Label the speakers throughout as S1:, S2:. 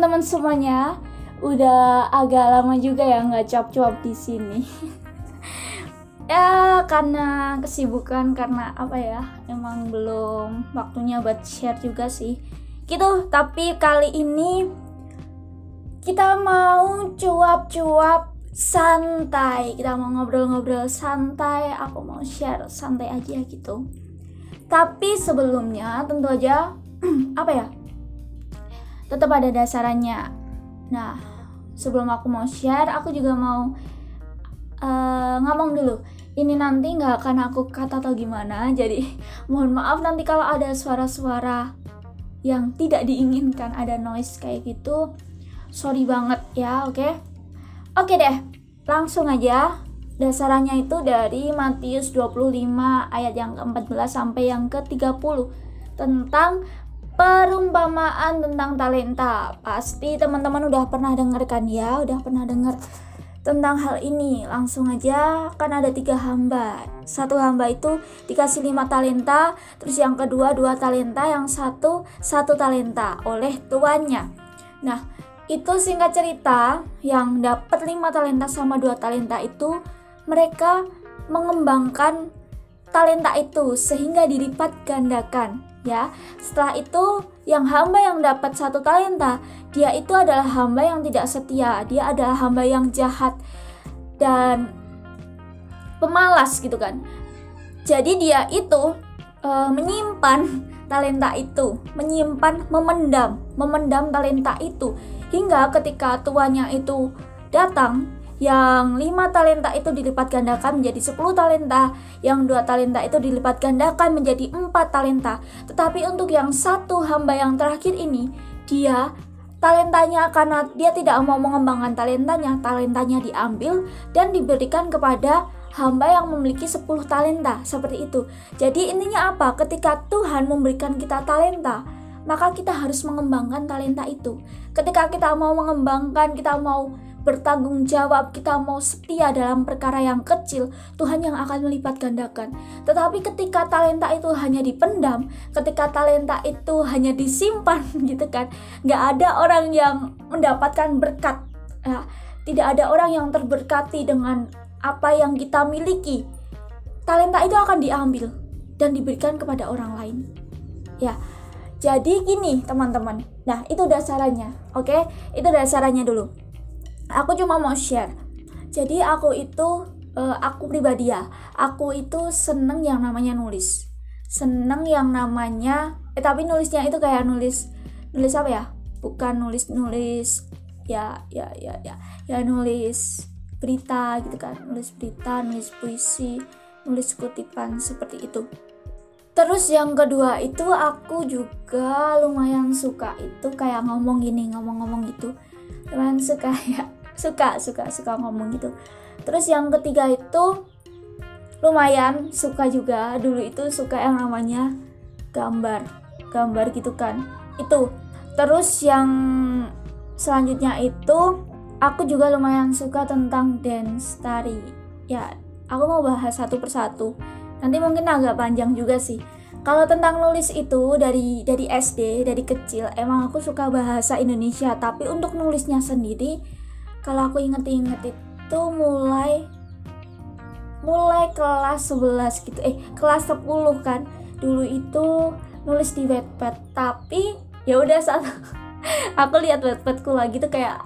S1: teman-teman semuanya. Udah agak lama juga ya nggak cuap-cuap di sini. ya karena kesibukan karena apa ya emang belum waktunya buat share juga sih gitu tapi kali ini kita mau cuap-cuap santai kita mau ngobrol-ngobrol santai aku mau share santai aja gitu tapi sebelumnya tentu aja apa ya tetap ada dasarannya. Nah sebelum aku mau share aku juga mau uh, ngomong dulu. Ini nanti nggak akan aku kata atau gimana jadi mohon maaf nanti kalau ada suara-suara yang tidak diinginkan ada noise kayak gitu. Sorry banget ya oke? Okay? oke okay deh langsung aja. Dasarannya itu dari Matius 25 ayat yang ke-14 sampai yang ke-30 tentang perumpamaan tentang talenta. Pasti teman-teman udah pernah denger kan ya? Udah pernah denger tentang hal ini. Langsung aja kan ada tiga hamba. Satu hamba itu dikasih lima talenta terus yang kedua dua talenta yang satu satu talenta oleh tuannya. Nah itu singkat cerita yang dapat lima talenta sama dua talenta itu mereka mengembangkan talenta itu sehingga dilipat gandakan ya setelah itu yang hamba yang dapat satu talenta, dia itu adalah hamba yang tidak setia, dia adalah hamba yang jahat dan pemalas gitu kan. Jadi dia itu e, menyimpan talenta itu, menyimpan, memendam, memendam talenta itu hingga ketika tuanya itu datang yang 5 talenta itu dilipat gandakan menjadi 10 talenta, yang 2 talenta itu dilipat gandakan menjadi 4 talenta. Tetapi untuk yang satu hamba yang terakhir ini, dia talentanya karena dia tidak mau mengembangkan talentanya, talentanya diambil dan diberikan kepada hamba yang memiliki 10 talenta seperti itu. Jadi intinya apa? Ketika Tuhan memberikan kita talenta, maka kita harus mengembangkan talenta itu. Ketika kita mau mengembangkan, kita mau bertanggung jawab, kita mau setia dalam perkara yang kecil, Tuhan yang akan melipat gandakan. Tetapi ketika talenta itu hanya dipendam, ketika talenta itu hanya disimpan gitu kan, nggak ada orang yang mendapatkan berkat. Ya, tidak ada orang yang terberkati dengan apa yang kita miliki. Talenta itu akan diambil dan diberikan kepada orang lain. Ya, jadi gini teman-teman. Nah itu dasarannya, oke? Itu dasarannya dulu aku cuma mau share. Jadi aku itu uh, aku pribadi ya aku itu seneng yang namanya nulis. Seneng yang namanya eh tapi nulisnya itu kayak nulis nulis apa ya? Bukan nulis nulis ya ya ya ya ya nulis berita gitu kan. Nulis berita nulis puisi nulis kutipan seperti itu. Terus yang kedua itu aku juga lumayan suka itu kayak ngomong gini ngomong-ngomong gitu. Lumayan suka ya suka suka suka ngomong gitu. Terus yang ketiga itu lumayan suka juga. Dulu itu suka yang namanya gambar gambar gitu kan. Itu. Terus yang selanjutnya itu aku juga lumayan suka tentang dance tari. Ya aku mau bahas satu persatu. Nanti mungkin agak panjang juga sih. Kalau tentang nulis itu dari dari SD dari kecil emang aku suka bahasa Indonesia. Tapi untuk nulisnya sendiri kalau aku inget-inget itu mulai mulai kelas 11 gitu. Eh kelas 10 kan. Dulu itu nulis di Wattpad tapi ya udah saat aku lihat Wattpadku lagi tuh kayak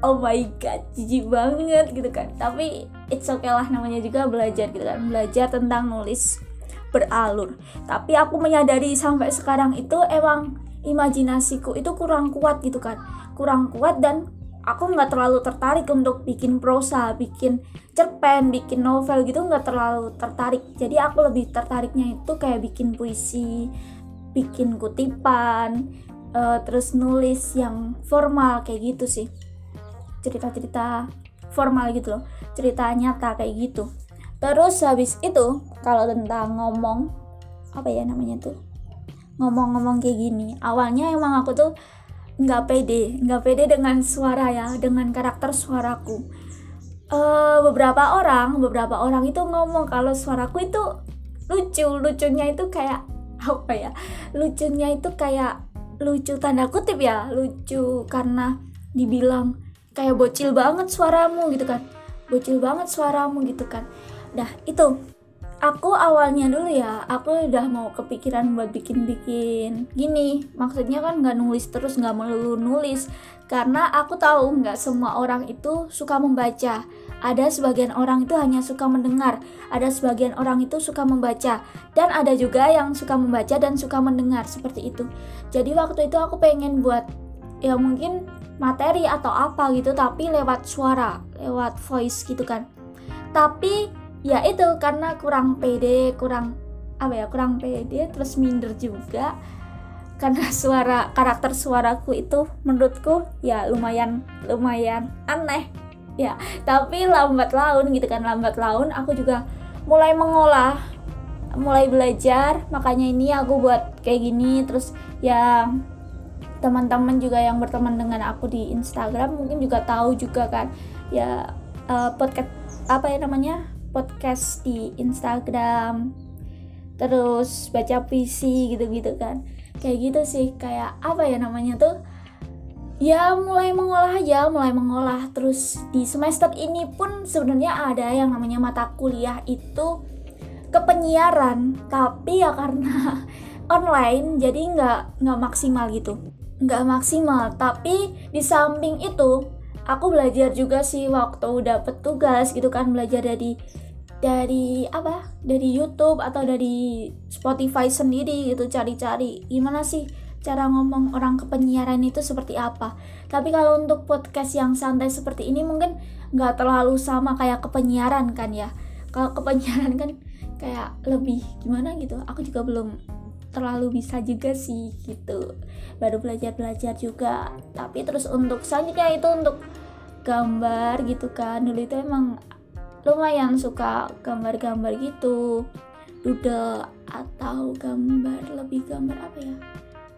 S1: oh my god jijik banget gitu kan. Tapi it's okay lah namanya juga belajar gitu kan. Belajar tentang nulis beralur. Tapi aku menyadari sampai sekarang itu emang imajinasiku itu kurang kuat gitu kan. Kurang kuat dan aku nggak terlalu tertarik untuk bikin prosa, bikin cerpen, bikin novel gitu nggak terlalu tertarik. Jadi aku lebih tertariknya itu kayak bikin puisi, bikin kutipan, uh, terus nulis yang formal kayak gitu sih. Cerita-cerita formal gitu loh, cerita nyata kayak gitu. Terus habis itu kalau tentang ngomong apa ya namanya tuh ngomong-ngomong kayak gini awalnya emang aku tuh nggak pede nggak pede dengan suara ya dengan karakter suaraku. Uh, beberapa orang beberapa orang itu ngomong kalau suaraku itu lucu lucunya itu kayak apa ya lucunya itu kayak lucu tanda kutip ya lucu karena dibilang kayak bocil banget suaramu gitu kan bocil banget suaramu gitu kan. Dah itu aku awalnya dulu ya aku udah mau kepikiran buat bikin-bikin. Gini maksudnya kan nggak nulis terus nggak melulu nulis. Karena aku tahu nggak semua orang itu suka membaca. Ada sebagian orang itu hanya suka mendengar. Ada sebagian orang itu suka membaca. Dan ada juga yang suka membaca dan suka mendengar seperti itu. Jadi waktu itu aku pengen buat ya mungkin materi atau apa gitu tapi lewat suara lewat voice gitu kan. Tapi ya itu karena kurang pede kurang apa ya kurang pede terus minder juga. Karena suara karakter suaraku itu menurutku ya lumayan lumayan aneh. Ya tapi lambat laun gitu kan lambat laun aku juga mulai mengolah mulai belajar. Makanya ini aku buat kayak gini terus ya teman-teman juga yang berteman dengan aku di Instagram mungkin juga tahu juga kan. Ya uh, podcast apa ya namanya podcast di Instagram. Terus baca puisi gitu-gitu kan. Kayak gitu sih kayak apa ya namanya tuh? Ya mulai mengolah aja mulai mengolah. Terus di semester ini pun sebenarnya ada yang namanya mata kuliah itu kepenyiaran. Tapi ya karena online jadi nggak nggak maksimal gitu. Nggak maksimal. Tapi di samping itu aku belajar juga sih waktu dapet tugas gitu kan. Belajar dari dari apa dari YouTube atau dari Spotify sendiri gitu cari-cari. Gimana sih cara ngomong orang kepenyiaran itu seperti apa? Tapi kalau untuk podcast yang santai seperti ini mungkin nggak terlalu sama kayak kepenyiaran kan ya. Kalau kepenyiaran kan kayak lebih gimana gitu. Aku juga belum terlalu bisa juga sih gitu. Baru belajar belajar juga. Tapi terus untuk selanjutnya itu untuk gambar gitu kan. Dulu itu emang lumayan suka gambar-gambar gitu. Doodle atau gambar lebih gambar apa ya?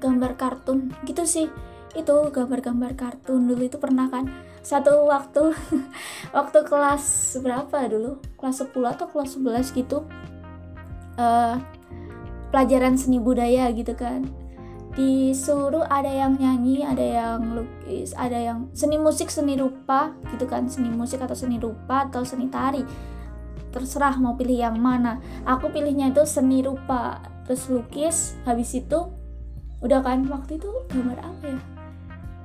S1: Gambar kartun gitu sih. Itu gambar-gambar kartun. Dulu itu pernah kan satu waktu waktu kelas berapa dulu? Kelas 10 atau kelas 11 gitu. Uh, pelajaran seni budaya gitu kan disuruh ada yang nyanyi, ada yang lukis, ada yang seni musik, seni rupa gitu kan, seni musik atau seni rupa atau seni tari. Terserah mau pilih yang mana. Aku pilihnya itu seni rupa, terus lukis, habis itu udah kan waktu itu gambar apa ya?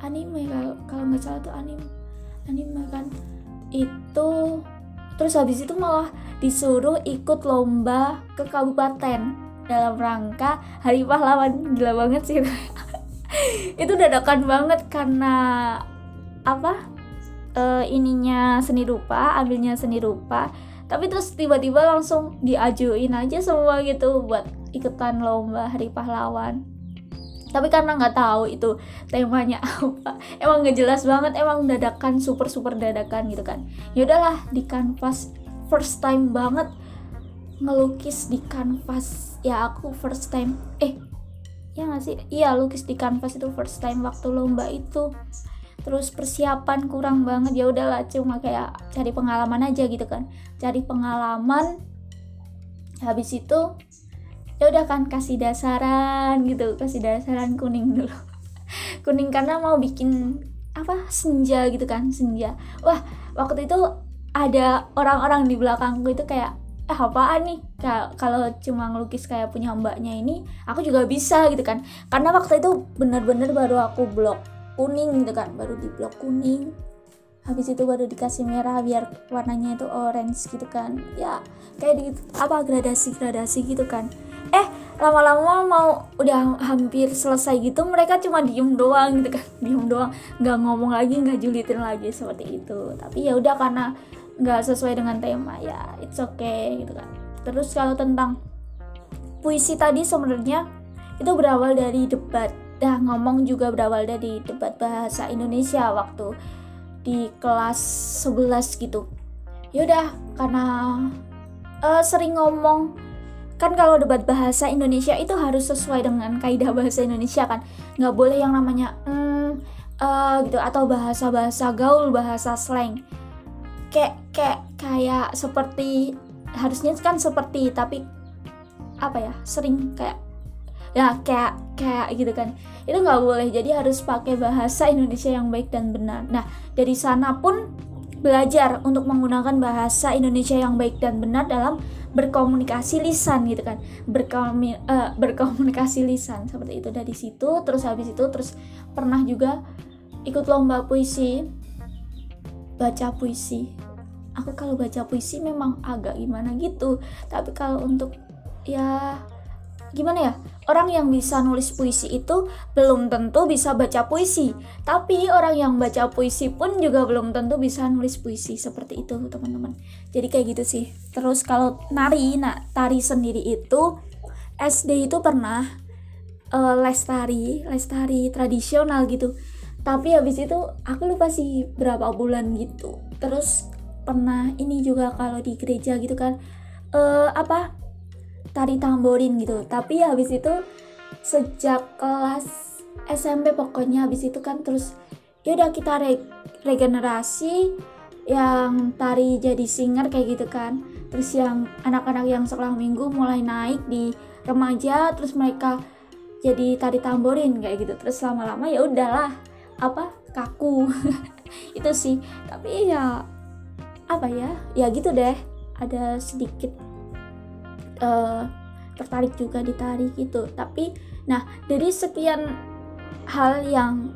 S1: Anime kalau nggak salah tuh anime. Anime kan. Itu terus habis itu malah disuruh ikut lomba ke kabupaten dalam rangka Hari Pahlawan. Gila banget sih. Itu dadakan banget karena apa? Uh, ininya seni rupa ambilnya seni rupa. Tapi terus tiba-tiba langsung diajuin aja semua gitu buat ikutan lomba Hari Pahlawan. Tapi karena nggak tahu itu temanya apa emang nggak jelas banget emang dadakan super super dadakan gitu kan. Yaudahlah di kanvas first time banget ngelukis di kanvas. Ya aku first time. Eh ya nggak sih? Iya lukis di kanvas itu first time waktu lomba itu. Terus persiapan kurang banget. Ya udahlah cuma kayak cari pengalaman aja gitu kan. Cari pengalaman habis itu ya udah kan kasih dasaran gitu. Kasih dasaran kuning dulu. Kuning karena mau bikin apa senja gitu kan senja. Wah waktu itu ada orang-orang di belakangku itu kayak eh apaan nih? Kalau cuma ngelukis kayak punya mbaknya ini aku juga bisa gitu kan. Karena waktu itu bener-bener baru aku blok kuning gitu kan baru di blok kuning. Habis itu baru dikasih merah biar warnanya itu orange gitu kan. Ya kayak di apa gradasi gradasi gitu kan. Eh lama-lama mau udah hampir selesai gitu mereka cuma diem doang gitu kan. Diem doang nggak ngomong lagi nggak julitin lagi seperti itu. Tapi ya udah karena nggak sesuai dengan tema ya it's okay gitu kan. Terus kalau tentang puisi tadi sebenarnya itu berawal dari debat. Dah ngomong juga berawal dari debat bahasa Indonesia waktu di kelas 11 gitu. Yaudah karena uh, sering ngomong kan kalau debat bahasa Indonesia itu harus sesuai dengan kaidah bahasa Indonesia kan. Nggak boleh yang namanya mm, uh, gitu atau bahasa bahasa gaul bahasa slang. Kayak kayak kayak seperti harusnya kan seperti tapi apa ya sering kayak ya kayak kayak gitu kan. Itu nggak boleh jadi harus pakai bahasa Indonesia yang baik dan benar. Nah dari sana pun belajar untuk menggunakan bahasa Indonesia yang baik dan benar dalam berkomunikasi lisan gitu kan. Berkomi, uh, berkomunikasi lisan seperti itu. Dari situ terus habis itu terus pernah juga ikut lomba puisi baca puisi aku kalau baca puisi memang agak gimana gitu. Tapi kalau untuk ya gimana ya? Orang yang bisa nulis puisi itu belum tentu bisa baca puisi. Tapi orang yang baca puisi pun juga belum tentu bisa nulis puisi seperti itu teman-teman. Jadi kayak gitu sih. Terus kalau nari nah tari sendiri itu SD itu pernah uh, les tari les tari tradisional gitu. Tapi habis itu aku lupa sih berapa bulan gitu. Terus pernah ini juga kalau di gereja gitu kan uh, apa tari tamborin gitu. Tapi habis itu sejak kelas SMP pokoknya habis itu kan terus ya udah kita re regenerasi yang tari jadi singer kayak gitu kan. Terus yang anak-anak yang sekolah minggu mulai naik di remaja terus mereka jadi tari tamborin kayak gitu. Terus lama-lama ya udahlah apa kaku. Itu sih. Tapi ya apa ya? Ya gitu deh. Ada sedikit uh, tertarik juga ditari gitu. Tapi nah dari sekian hal yang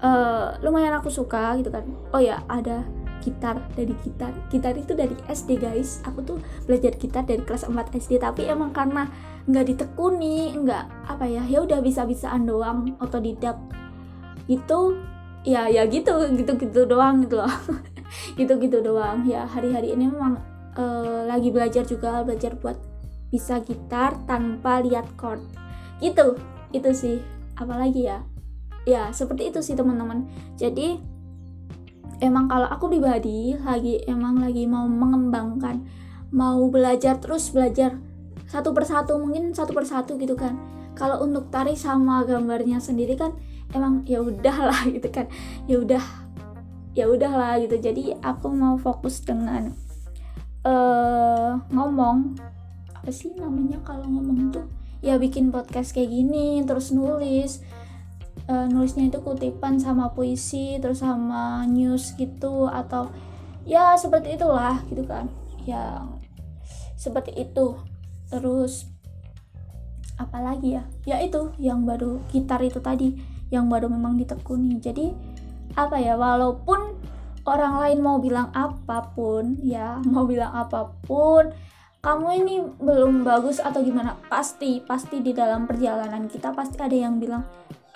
S1: uh, lumayan aku suka gitu kan. Oh ya ada gitar dari gitar. Gitar itu dari SD guys. Aku tuh belajar gitar dari kelas 4 SD tapi emang karena nggak ditekuni nggak apa ya ya udah bisa bisaan doang otodidak. Itu ya ya gitu gitu gitu doang gitu loh gitu gitu doang. Ya hari-hari ini memang uh, lagi belajar juga belajar buat bisa gitar tanpa lihat chord. Gitu itu sih. Apalagi ya? Ya seperti itu sih teman-teman. Jadi emang kalau aku pribadi lagi emang lagi mau mengembangkan mau belajar terus belajar satu persatu mungkin satu persatu gitu kan. Kalau untuk tari sama gambarnya sendiri kan emang ya udahlah gitu kan. Ya udah ya udahlah gitu. Jadi aku mau fokus dengan uh, ngomong. Apa sih namanya kalau ngomong tuh? Ya bikin podcast kayak gini terus nulis. Uh, nulisnya itu kutipan sama puisi terus sama news gitu atau ya seperti itulah gitu kan. Yang seperti itu. Terus apalagi ya? Ya itu yang baru gitar itu tadi yang baru memang ditekuni. Jadi apa ya walaupun orang lain mau bilang apa pun ya mau bilang apa pun kamu ini belum bagus atau gimana pasti pasti di dalam perjalanan kita pasti ada yang bilang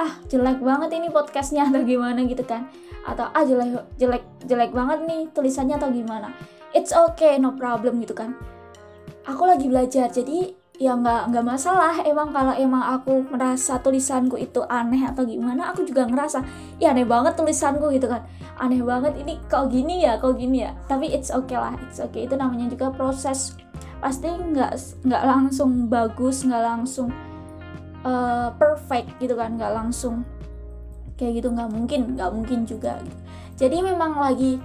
S1: ah jelek banget ini podcastnya atau gimana gitu kan. Atau ah jelek jelek jelek banget nih tulisannya atau gimana. It's okay no problem gitu kan. Aku lagi belajar jadi ya nggak nggak masalah. Emang kalau emang aku merasa tulisanku itu aneh atau gimana aku juga ngerasa ya aneh banget tulisanku gitu kan. Aneh banget ini kok gini ya kok gini ya? Tapi it's okay lah it's okay. Itu namanya juga proses. Pasti nggak nggak langsung bagus nggak langsung uh, perfect gitu kan nggak langsung kayak gitu nggak mungkin nggak mungkin juga jadi memang lagi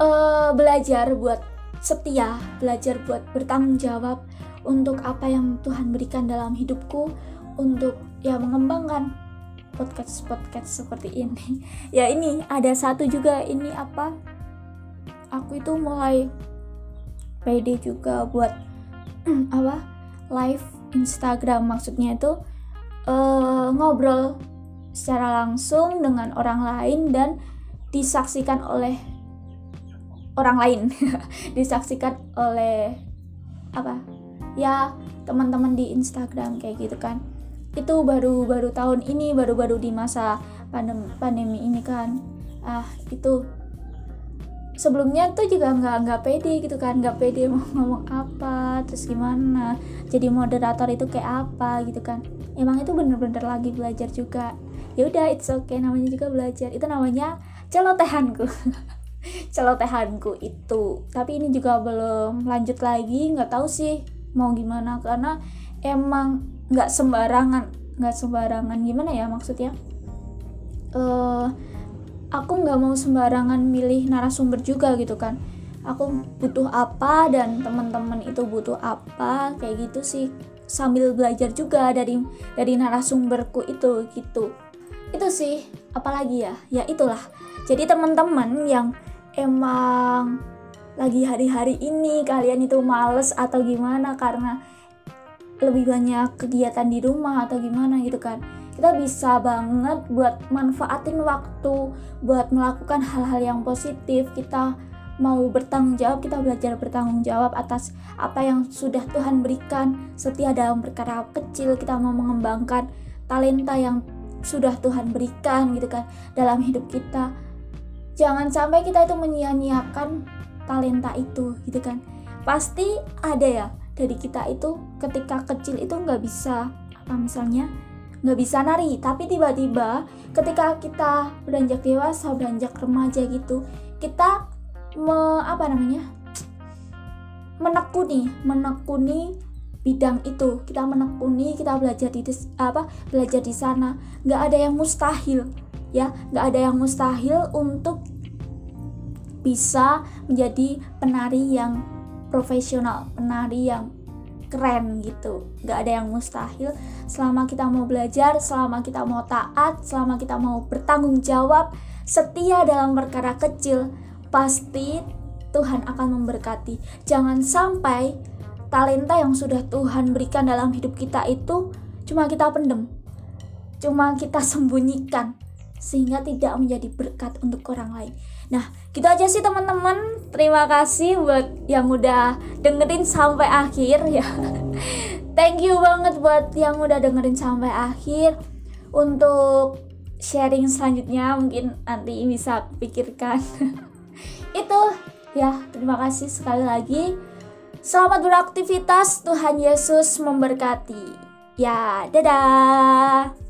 S1: uh, belajar buat setia belajar buat bertanggung jawab untuk apa yang Tuhan berikan dalam hidupku untuk ya mengembangkan podcast podcast seperti ini. Ya ini ada satu juga ini apa aku itu mulai pede juga buat apa live Instagram maksudnya itu uh, ngobrol secara langsung dengan orang lain dan disaksikan oleh orang lain. Disaksikan oleh apa ya teman-teman di Instagram kayak gitu kan. Itu baru baru tahun ini baru baru di masa pandemi pandemi ini kan. Ah itu. Sebelumnya tuh juga nggak nggak pede gitu kan nggak pede mau ngomong apa terus gimana jadi moderator itu kayak apa gitu kan. Emang itu bener-bener lagi belajar juga. Ya udah it's okay namanya juga belajar. Itu namanya celotehanku. Celotehanku itu. Tapi ini juga belum lanjut lagi nggak tahu sih mau gimana karena emang nggak sembarangan nggak sembarangan gimana ya maksudnya? Uh, aku nggak mau sembarangan milih narasumber juga gitu kan. Aku butuh apa dan teman-teman itu butuh apa kayak gitu sih. Sambil belajar juga dari dari narasumberku itu gitu. Itu sih apalagi ya? Ya itulah. Jadi teman-teman yang emang lagi hari-hari ini kalian itu males atau gimana karena lebih banyak kegiatan di rumah atau gimana gitu kan. Kita bisa banget buat manfaatin waktu buat melakukan hal-hal yang positif. Kita mau bertanggung jawab kita belajar bertanggung jawab atas apa yang sudah Tuhan berikan. Setia dalam perkara kecil kita mau mengembangkan talenta yang sudah Tuhan berikan gitu kan dalam hidup kita. Jangan sampai kita itu menyia-nyiakan talenta itu gitu kan. Pasti ada ya dari kita itu ketika kecil itu nggak bisa apa misalnya nggak bisa nari. Tapi tiba-tiba ketika kita beranjak dewasa beranjak remaja gitu kita me, apa namanya menekuni menekuni bidang itu. Kita menekuni kita belajar di apa belajar di sana. Nggak ada yang mustahil ya. Nggak ada yang mustahil untuk bisa menjadi penari yang profesional penari yang keren gitu. Nggak ada yang mustahil. Selama kita mau belajar selama kita mau taat selama kita mau bertanggung jawab setia dalam perkara kecil pasti Tuhan akan memberkati. Jangan sampai talenta yang sudah Tuhan berikan dalam hidup kita itu cuma kita pendem cuma kita sembunyikan sehingga tidak menjadi berkat untuk orang lain Nah, gitu aja sih teman-teman. Terima kasih buat yang udah dengerin sampai akhir ya. Thank you banget buat yang udah dengerin sampai akhir. Untuk sharing selanjutnya mungkin nanti bisa pikirkan. Itu ya, terima kasih sekali lagi. Selamat beraktivitas, Tuhan Yesus memberkati. Ya, dadah.